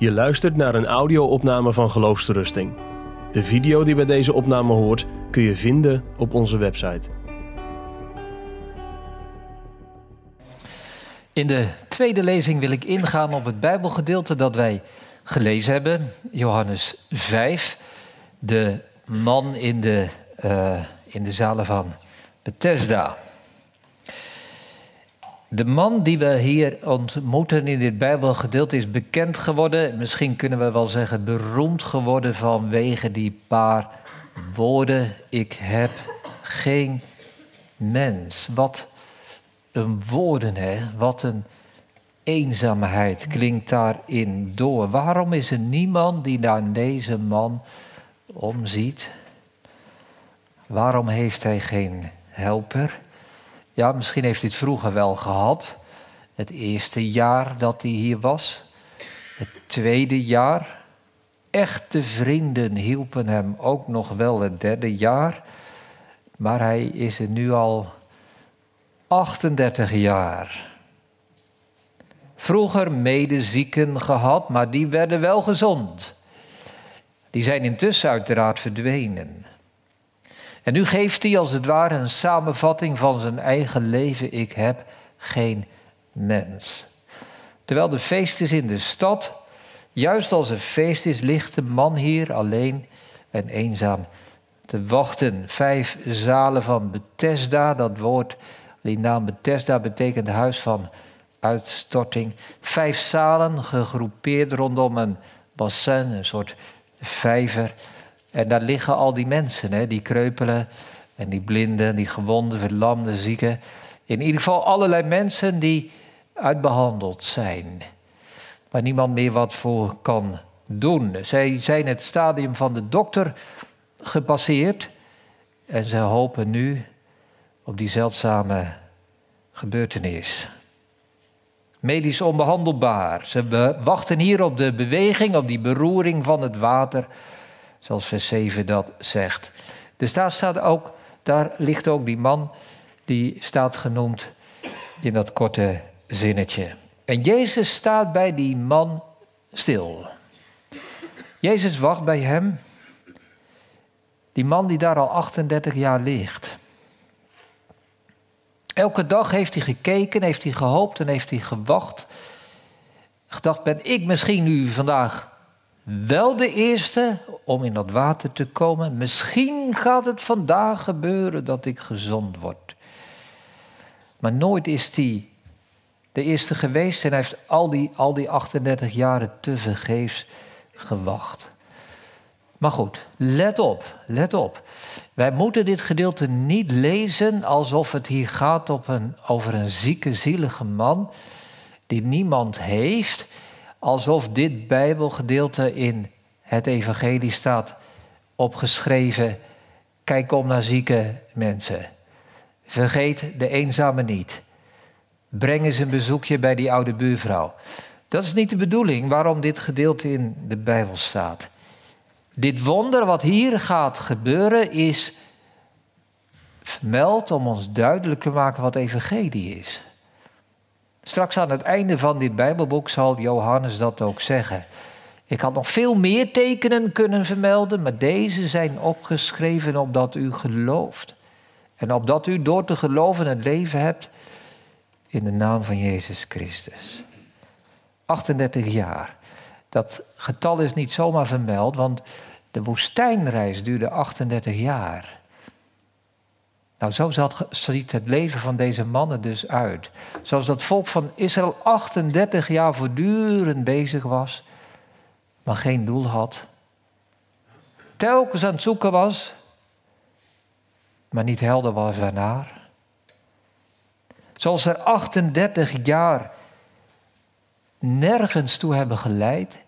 Je luistert naar een audio-opname van Geloofsterusting. De video die bij deze opname hoort kun je vinden op onze website. In de tweede lezing wil ik ingaan op het Bijbelgedeelte dat wij gelezen hebben, Johannes 5, de man in de, uh, in de zalen van Bethesda. De man die we hier ontmoeten in dit Bijbelgedeelte is bekend geworden, misschien kunnen we wel zeggen beroemd geworden vanwege die paar woorden. Ik heb geen mens. Wat een woorden, hè? Wat een eenzaamheid klinkt daarin door. Waarom is er niemand die naar deze man omziet? Waarom heeft hij geen helper? Ja, misschien heeft hij het vroeger wel gehad. Het eerste jaar dat hij hier was. Het tweede jaar. Echte vrienden hielpen hem ook nog wel het derde jaar. Maar hij is er nu al 38 jaar. Vroeger medezieken gehad, maar die werden wel gezond. Die zijn intussen uiteraard verdwenen. En nu geeft hij als het ware een samenvatting van zijn eigen leven. Ik heb geen mens. Terwijl de feest is in de stad, juist als er feest is, ligt de man hier alleen en eenzaam te wachten. Vijf zalen van Bethesda, dat woord, die naam Bethesda betekent huis van uitstorting. Vijf zalen gegroepeerd rondom een bassin, een soort vijver. En daar liggen al die mensen, hè, die kreupelen en die blinden, die gewonden, verlamden, zieken. In ieder geval allerlei mensen die uitbehandeld zijn. Waar niemand meer wat voor kan doen. Zij zijn het stadium van de dokter gepasseerd. En ze hopen nu op die zeldzame gebeurtenis. Medisch onbehandelbaar. Ze wachten hier op de beweging, op die beroering van het water zoals vers 7 dat zegt. Dus daar, staat ook, daar ligt ook die man, die staat genoemd in dat korte zinnetje. En Jezus staat bij die man stil. Jezus wacht bij hem. Die man die daar al 38 jaar ligt. Elke dag heeft hij gekeken, heeft hij gehoopt en heeft hij gewacht. Gedacht, ben ik misschien nu vandaag wel de eerste om in dat water te komen. Misschien gaat het vandaag gebeuren dat ik gezond word. Maar nooit is hij de eerste geweest en hij heeft al die, al die 38 jaren te vergeefs gewacht. Maar goed, let op, let op. Wij moeten dit gedeelte niet lezen alsof het hier gaat op een, over een zieke, zielige man die niemand heeft alsof dit Bijbelgedeelte in het Evangelie staat opgeschreven. Kijk om naar zieke mensen. Vergeet de eenzame niet. Breng eens een bezoekje bij die oude buurvrouw. Dat is niet de bedoeling waarom dit gedeelte in de Bijbel staat. Dit wonder wat hier gaat gebeuren is vermeld om ons duidelijk te maken wat evangelie is. Straks aan het einde van dit Bijbelboek zal Johannes dat ook zeggen. Ik had nog veel meer tekenen kunnen vermelden, maar deze zijn opgeschreven opdat u gelooft. En opdat u door te geloven het leven hebt in de naam van Jezus Christus. 38 jaar. Dat getal is niet zomaar vermeld, want de woestijnreis duurde 38 jaar. Nou, zo ziet het leven van deze mannen dus uit. Zoals dat volk van Israël 38 jaar voortdurend bezig was, maar geen doel had. Telkens aan het zoeken was, maar niet helder was waarnaar. Zoals er 38 jaar nergens toe hebben geleid,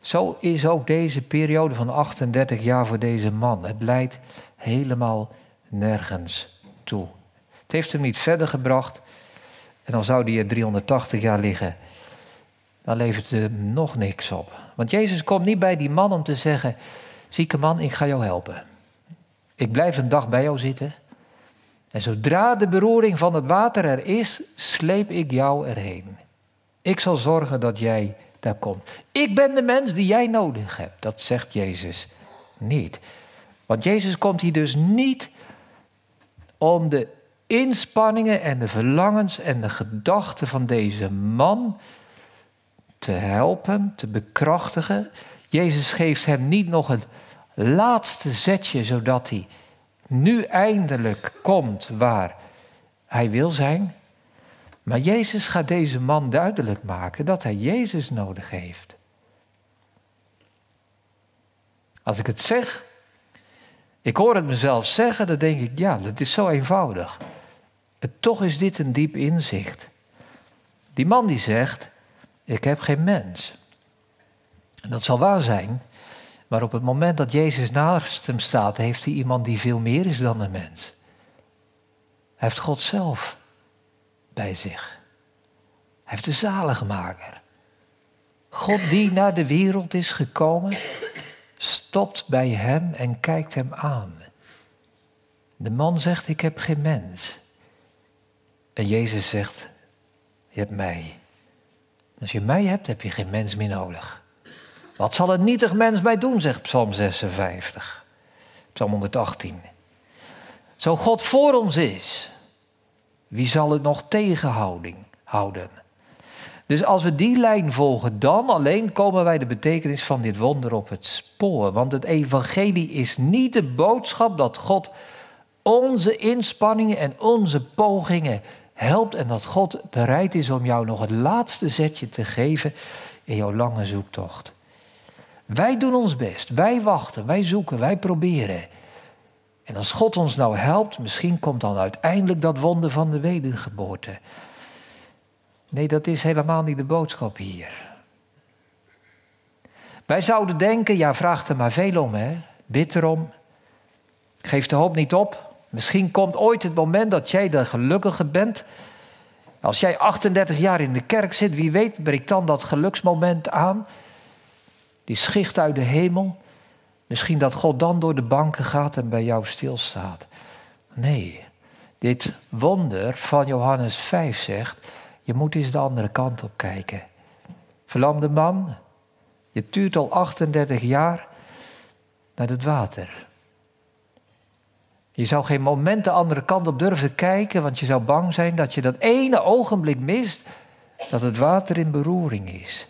zo is ook deze periode van 38 jaar voor deze man. Het leidt helemaal nergens toe. Het heeft hem niet verder gebracht. En dan zou hij er 380 jaar liggen. Dan levert het hem nog niks op. Want Jezus komt niet bij die man om te zeggen: Zieke man, ik ga jou helpen. Ik blijf een dag bij jou zitten. En zodra de beroering van het water er is, sleep ik jou erheen. Ik zal zorgen dat jij daar komt. Ik ben de mens die jij nodig hebt. Dat zegt Jezus niet. Want Jezus komt hier dus niet om de inspanningen en de verlangens en de gedachten van deze man te helpen, te bekrachtigen. Jezus geeft hem niet nog het laatste zetje, zodat hij nu eindelijk komt waar hij wil zijn. Maar Jezus gaat deze man duidelijk maken dat hij Jezus nodig heeft. Als ik het zeg, ik hoor het mezelf zeggen, dan denk ik, ja, dat is zo eenvoudig. En toch is dit een diep inzicht. Die man die zegt, ik heb geen mens. En dat zal waar zijn, maar op het moment dat Jezus naast hem staat, heeft hij iemand die veel meer is dan een mens. Hij heeft God zelf bij zich. Hij heeft de zaligmaker. God die naar de wereld is gekomen, stopt bij hem en kijkt hem aan. De man zegt, ik heb geen mens. En Jezus zegt, je hebt mij. Als je mij hebt, heb je geen mens meer nodig. Wat zal een nietig mens mij doen, zegt Psalm 56. Psalm 118. Zo God voor ons is, wie zal het nog tegenhouding houden? Dus als we die lijn volgen, dan alleen komen wij de betekenis van dit wonder op het spoor. Want het evangelie is niet de boodschap dat God onze inspanningen en onze pogingen helpt en dat God bereid is om jou nog het laatste zetje te geven in jouw lange zoektocht. Wij doen ons best, wij wachten, wij zoeken, wij proberen. En als God ons nou helpt, misschien komt dan uiteindelijk dat wonder van de wedergeboorte. Nee, dat is helemaal niet de boodschap hier. Wij zouden denken, ja, vraag er maar veel om, hè. Bid erom. Geef de hoop niet op. Misschien komt ooit het moment dat jij de gelukkige bent. Als jij 38 jaar in de kerk zit, wie weet breekt dan dat geluksmoment aan. Die schicht uit de hemel. Misschien dat God dan door de banken gaat en bij jou stilstaat. Nee, dit wonder van Johannes 5 zegt, je moet eens de andere kant op kijken. Verlamde man, je tuurt al 38 jaar naar het water. Je zou geen moment de andere kant op durven kijken, want je zou bang zijn dat je dat ene ogenblik mist dat het water in beroering is.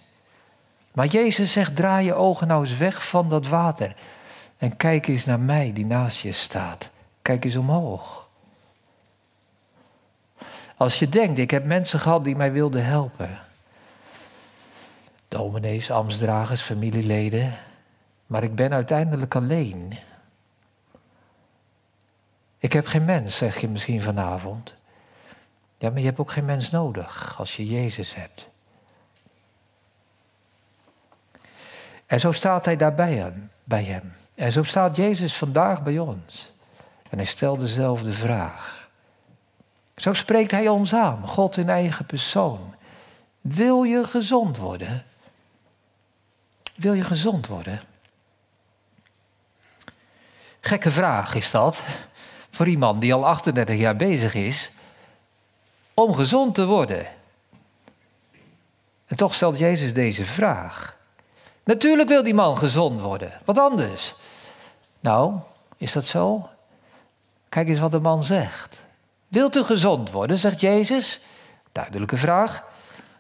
Maar Jezus zegt: draai je ogen nou eens weg van dat water en kijk eens naar mij die naast je staat. Kijk eens omhoog. Als je denkt, ik heb mensen gehad die mij wilden helpen. Dominees, ambtsdragers, familieleden. Maar ik ben uiteindelijk alleen. Ik heb geen mens, zeg je misschien vanavond. Ja, maar je hebt ook geen mens nodig als je Jezus hebt. En zo staat hij daarbij bij hem. En zo staat Jezus vandaag bij ons. En hij stelt dezelfde vraag. Zo spreekt hij ons aan, God in eigen persoon. Wil je gezond worden? Wil je gezond worden? Gekke vraag is dat voor iemand die al 38 jaar bezig is om gezond te worden. En toch stelt Jezus deze vraag. Natuurlijk wil die man gezond worden. Wat anders? Nou, is dat zo? Kijk eens wat de man zegt. Wilt u gezond worden, zegt Jezus. Duidelijke vraag.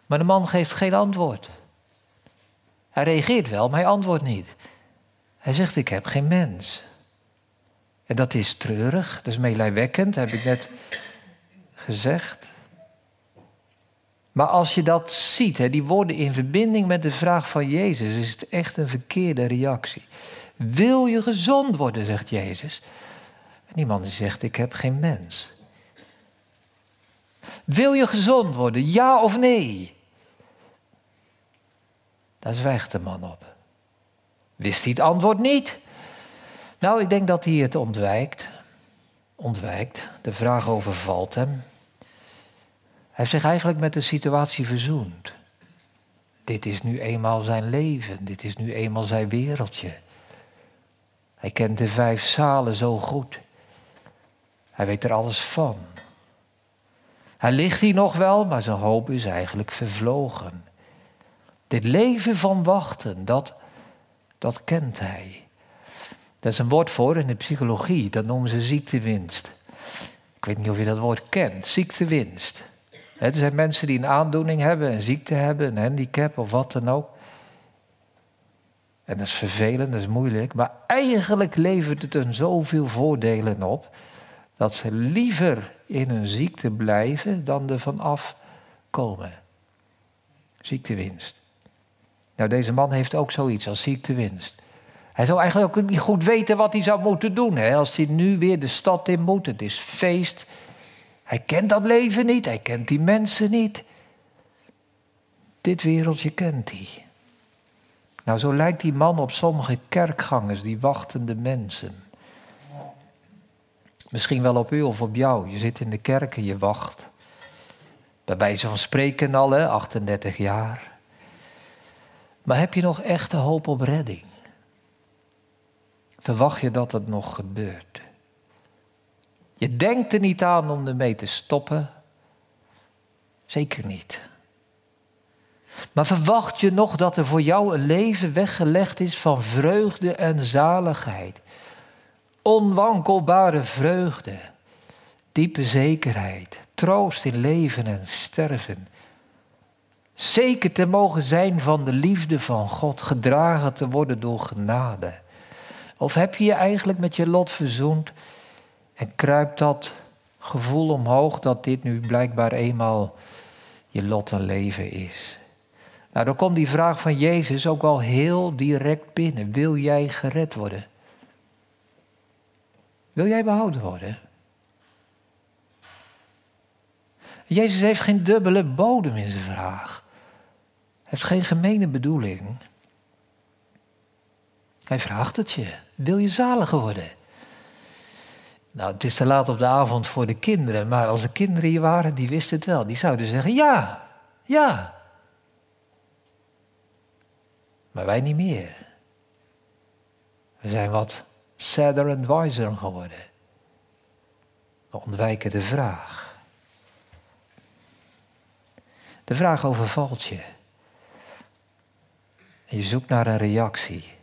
Maar de man geeft geen antwoord. Hij reageert wel, maar hij antwoordt niet. Hij zegt: Ik heb geen mens. En dat is treurig, dat is meelijwekkend, heb ik net gezegd. Maar als je dat ziet, die woorden in verbinding met de vraag van Jezus, is het echt een verkeerde reactie. Wil je gezond worden, zegt Jezus. En die man zegt, ik heb geen mens. Wil je gezond worden, ja of nee? Daar zwijgt de man op. Wist hij het antwoord niet? Nou, ik denk dat hij het ontwijkt. Ontwijkt. De vraag overvalt hem. Hij heeft zich eigenlijk met de situatie verzoend. Dit is nu eenmaal zijn leven. Dit is nu eenmaal zijn wereldje. Hij kent de vijf zalen zo goed. Hij weet er alles van. Hij ligt hier nog wel, maar zijn hoop is eigenlijk vervlogen. Dit leven van wachten, dat, dat kent hij. Dat is een woord voor in de psychologie, dat noemen ze ziektewinst. Ik weet niet of je dat woord kent, ziektewinst. Er zijn mensen die een aandoening hebben, een ziekte hebben, een handicap of wat dan ook. En dat is vervelend, dat is moeilijk. Maar eigenlijk levert het hun zoveel voordelen op. dat ze liever in hun ziekte blijven dan er vanaf komen. Ziektewinst. Nou, deze man heeft ook zoiets als ziektewinst. Hij zou eigenlijk ook niet goed weten wat hij zou moeten doen. Hè? Als hij nu weer de stad in moet, het is feest. Hij kent dat leven niet, hij kent die mensen niet. Dit wereldje kent hij. Nou, zo lijkt die man op sommige kerkgangers, die wachtende mensen. Misschien wel op u of op jou. Je zit in de kerk en je wacht. Bij wijze van spreken al, hè, 38 jaar. Maar heb je nog echte hoop op redding? Verwacht je dat het nog gebeurt? Je denkt er niet aan om ermee te stoppen. Zeker niet. Maar verwacht je nog dat er voor jou een leven weggelegd is van vreugde en zaligheid? Onwankelbare vreugde, diepe zekerheid, troost in leven en sterven. Zeker te mogen zijn van de liefde van God, gedragen te worden door genade. Of heb je je eigenlijk met je lot verzoend en kruipt dat gevoel omhoog dat dit nu blijkbaar eenmaal je lot en leven is? Nou, dan komt die vraag van Jezus ook al heel direct binnen. Wil jij gered worden? Wil jij behouden worden? Jezus heeft geen dubbele bodem in zijn vraag. Hij heeft geen gemene bedoeling. Hij vraagt het je. Wil je zalig worden? Nou, het is te laat op de avond voor de kinderen, maar als er kinderen hier waren, die wisten het wel. Die zouden zeggen ja, ja. Maar wij niet meer. We zijn wat sadder en wiser geworden. We ontwijken de vraag. De vraag overvalt je. En je zoekt naar een reactie.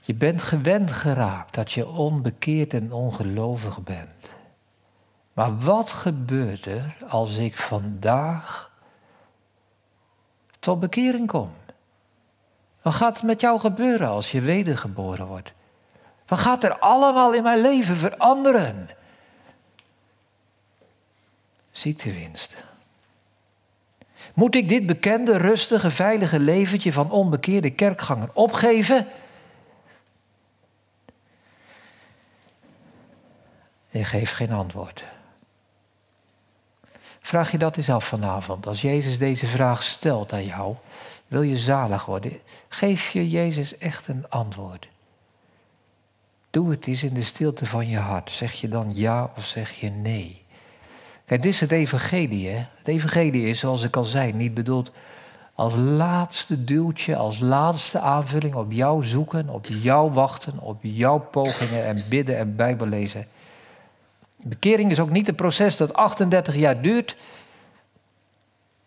Je bent gewend geraakt dat je onbekeerd en ongelovig bent. Maar wat gebeurt er als ik vandaag tot bekering kom? Wat gaat er met jou gebeuren als je wedergeboren wordt? Wat gaat er allemaal in mijn leven veranderen? Ziektewinst. Moet ik dit bekende, rustige, veilige leventje van onbekeerde kerkganger opgeven? Je geeft geen antwoord. Vraag je dat eens af vanavond. Als Jezus deze vraag stelt aan jou, wil je zalig worden? Geef je Jezus echt een antwoord. Doe het eens in de stilte van je hart. Zeg je dan ja of zeg je nee? Kijk, dit is het evangelie. Hè? Het evangelie is, zoals ik al zei, niet bedoeld als laatste duwtje, als laatste aanvulling op jou zoeken, op jou wachten, op jouw pogingen en bidden en Bijbel lezen. Bekering is ook niet een proces dat 38 jaar duurt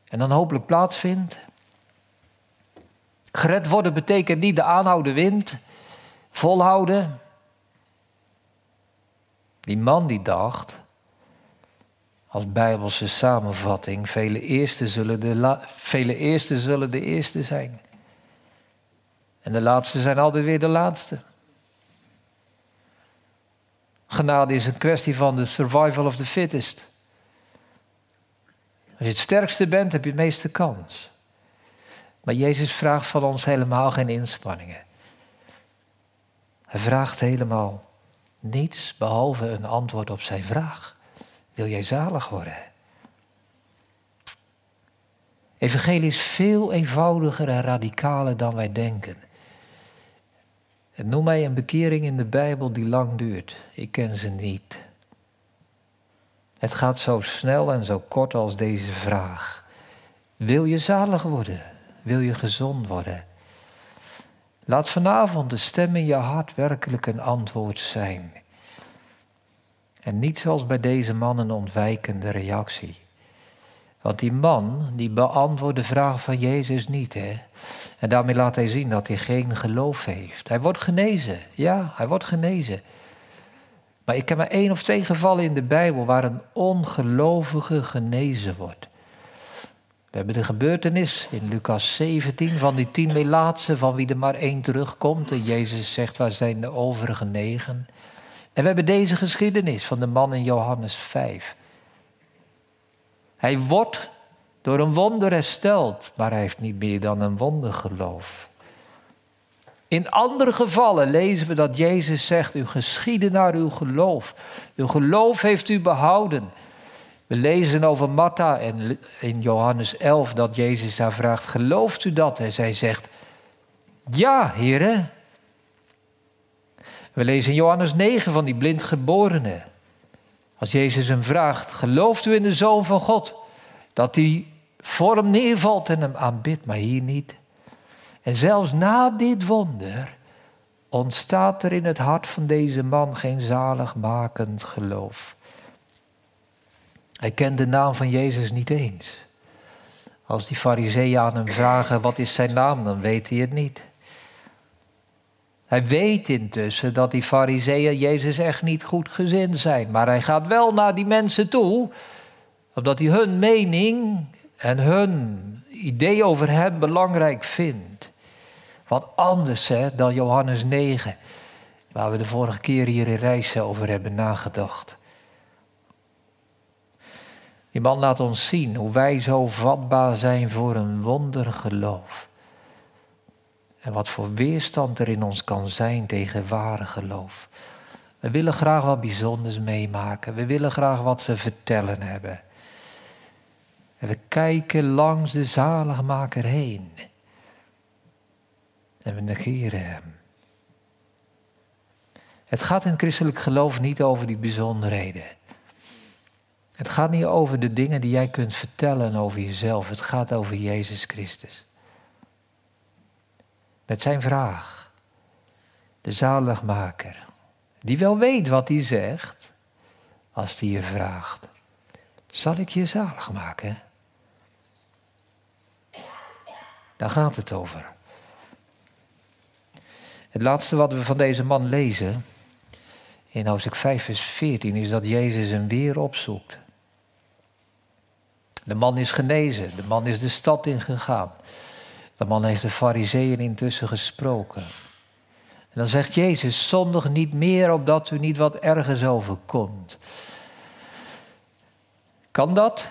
en dan hopelijk plaatsvindt. Gered worden betekent niet de aanhouden wind, volhouden. Die man die dacht, als bijbelse samenvatting, vele eerste zullen de, vele eerste, zullen de eerste zijn. En de laatste zijn altijd weer de laatste. Genade is een kwestie van de survival of the fittest. Als je het sterkste bent, heb je het meeste kans. Maar Jezus vraagt van ons helemaal geen inspanningen. Hij vraagt helemaal niets behalve een antwoord op zijn vraag. Wil jij zalig worden? Evangelie is veel eenvoudiger en radicaler dan wij denken. En noem mij een bekering in de Bijbel die lang duurt. Ik ken ze niet. Het gaat zo snel en zo kort als deze vraag. Wil je zalig worden? Wil je gezond worden? Laat vanavond de stem in je hart werkelijk een antwoord zijn. En niet zoals bij deze man een ontwijkende reactie. Want die man, die beantwoordt de vraag van Jezus niet. Hè? En daarmee laat hij zien dat hij geen geloof heeft. Hij wordt genezen. Ja, hij wordt genezen. Maar ik heb maar één of twee gevallen in de Bijbel waar een ongelovige genezen wordt. We hebben de gebeurtenis in Lucas 17 van die tien melaatsen van wie er maar één terugkomt. En Jezus zegt, waar zijn de overige negen? En we hebben deze geschiedenis van de man in Johannes 5. Hij wordt door een wonder hersteld, maar hij heeft niet meer dan een wondergeloof. In andere gevallen lezen we dat Jezus zegt, u geschieden naar uw geloof. Uw geloof heeft u behouden. We lezen over Martha en in Johannes 11 dat Jezus haar vraagt, gelooft u dat? En zij zegt, ja, heren. We lezen in Johannes 9 van die blindgeborene. Als Jezus hem vraagt, gelooft u in de Zoon van God? Dat die voor hem neervalt en hem aanbidt, maar hier niet. En zelfs na dit wonder ontstaat er in het hart van deze man geen zaligmakend geloof. Hij kent de naam van Jezus niet eens. Als die fariseeën aan hem vragen wat is zijn naam, dan weet hij het niet. Hij weet intussen dat die fariseeën Jezus echt niet goed gezind zijn. Maar hij gaat wel naar die mensen toe, omdat hij hun mening en hun idee over hem belangrijk vindt. Wat anders hè, dan Johannes 9, waar we de vorige keer hier in Rijssen over hebben nagedacht. Die man laat ons zien hoe wij zo vatbaar zijn voor een wondergeloof. En wat voor weerstand er in ons kan zijn tegen ware geloof. We willen graag wat bijzonders meemaken. We willen graag wat ze vertellen hebben. En we kijken langs de zaligmaker heen. En we negeren hem. Het gaat in het christelijk geloof niet over die bijzonderheden. Het gaat niet over de dingen die jij kunt vertellen over jezelf. Het gaat over Jezus Christus. Met zijn vraag. De zaligmaker. Die wel weet wat hij zegt. Als hij je vraagt. Zal ik je zalig maken? Daar gaat het over. Het laatste wat we van deze man lezen. In hoofdstuk 5 vers 14 is dat Jezus hem weer opzoekt. De man is genezen. De man is de stad ingegaan. De man heeft de fariseeën intussen gesproken. En dan zegt Jezus, zondig niet meer opdat u niet wat ergens overkomt. Kan dat?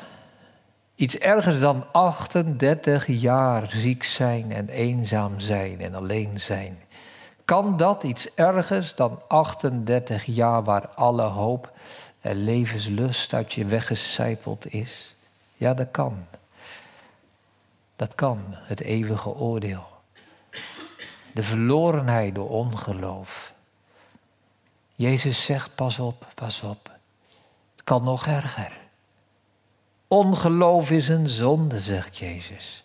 Iets ergers dan 38 jaar ziek zijn en eenzaam zijn en alleen zijn. Kan dat iets ergers dan 38 jaar waar alle hoop en levenslust uit je weggecijpeld is? Ja, dat kan. Dat kan, het eeuwige oordeel. De verlorenheid door ongeloof. Jezus zegt, pas op, pas op. Het kan nog erger. Ongeloof is een zonde, zegt Jezus.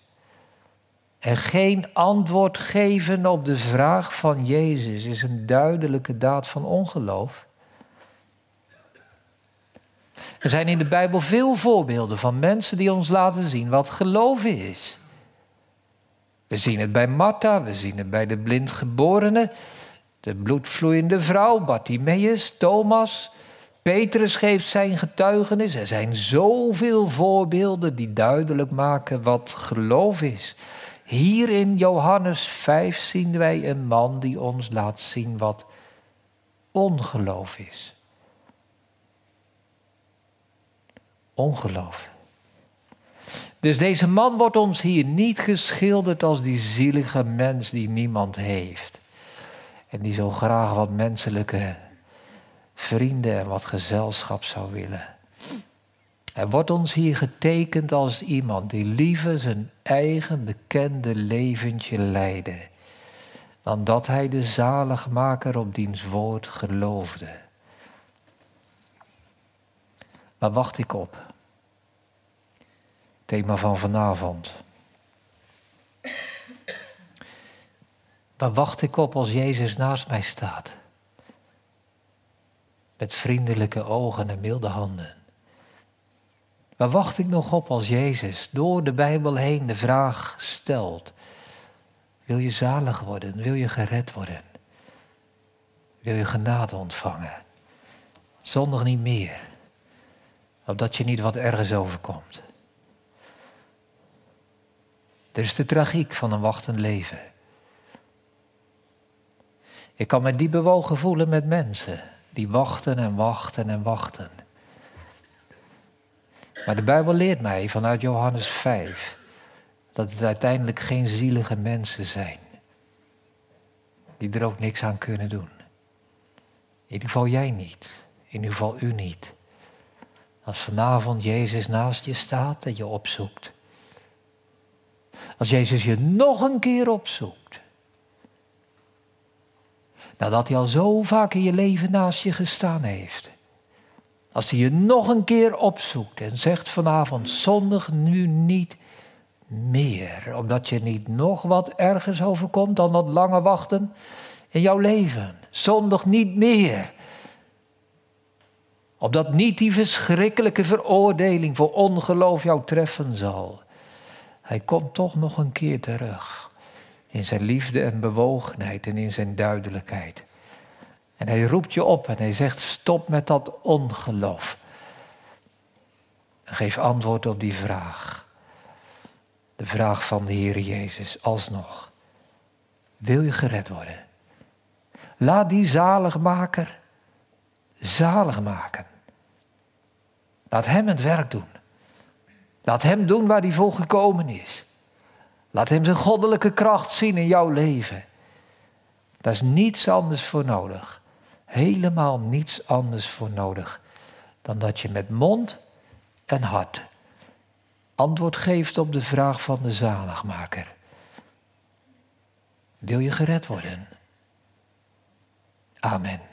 En geen antwoord geven op de vraag van Jezus is een duidelijke daad van ongeloof. Er zijn in de Bijbel veel voorbeelden van mensen die ons laten zien wat geloven is. We zien het bij Martha, we zien het bij de blindgeborene, de bloedvloeiende vrouw, Bartimaeus, Thomas. Petrus geeft zijn getuigenis. Er zijn zoveel voorbeelden die duidelijk maken wat geloof is. Hier in Johannes 5 zien wij een man die ons laat zien wat ongeloof is. Ongeloof. Dus deze man wordt ons hier niet geschilderd als die zielige mens die niemand heeft. En die zo graag wat menselijke vrienden en wat gezelschap zou willen. Hij wordt ons hier getekend als iemand die liever zijn eigen bekende leventje leidde, dan dat hij de zaligmaker op diens woord geloofde. Waar wacht ik op? Thema van vanavond. Waar wacht ik op als Jezus naast mij staat? Met vriendelijke ogen en milde handen. Waar wacht ik nog op als Jezus door de Bijbel heen de vraag stelt? Wil je zalig worden? Wil je gered worden? Wil je genade ontvangen? Zondag niet meer. Opdat je niet wat ergens overkomt. Dat is de tragiek van een wachtend leven. Ik kan me diep bewogen voelen met mensen die wachten en wachten en wachten. Maar de Bijbel leert mij vanuit Johannes 5 dat het uiteindelijk geen zielige mensen zijn. Die er ook niks aan kunnen doen. In ieder geval jij niet. In ieder geval u niet. Als vanavond Jezus naast je staat en je opzoekt. Als Jezus je nog een keer opzoekt. Nadat hij al zo vaak in je leven naast je gestaan heeft. Als hij je nog een keer opzoekt en zegt vanavond zondig nu niet meer. Omdat je niet nog wat ergens overkomt dan dat lange wachten in jouw leven. Zondig niet meer. Opdat niet die verschrikkelijke veroordeling voor ongeloof jou treffen zal. Hij komt toch nog een keer terug. In zijn liefde en bewogenheid en in zijn duidelijkheid. En hij roept je op en hij zegt: stop met dat ongeloof. Geef antwoord op die vraag. De vraag van de Heer Jezus alsnog. Wil je gered worden? Laat die zaligmaker zalig maken. Laat hem het werk doen. Laat hem doen waar hij voor gekomen is. Laat hem zijn goddelijke kracht zien in jouw leven. Daar is niets anders voor nodig. Helemaal niets anders voor nodig dan dat je met mond en hart antwoord geeft op de vraag van de zaligmaker. Wil je gered worden? Amen.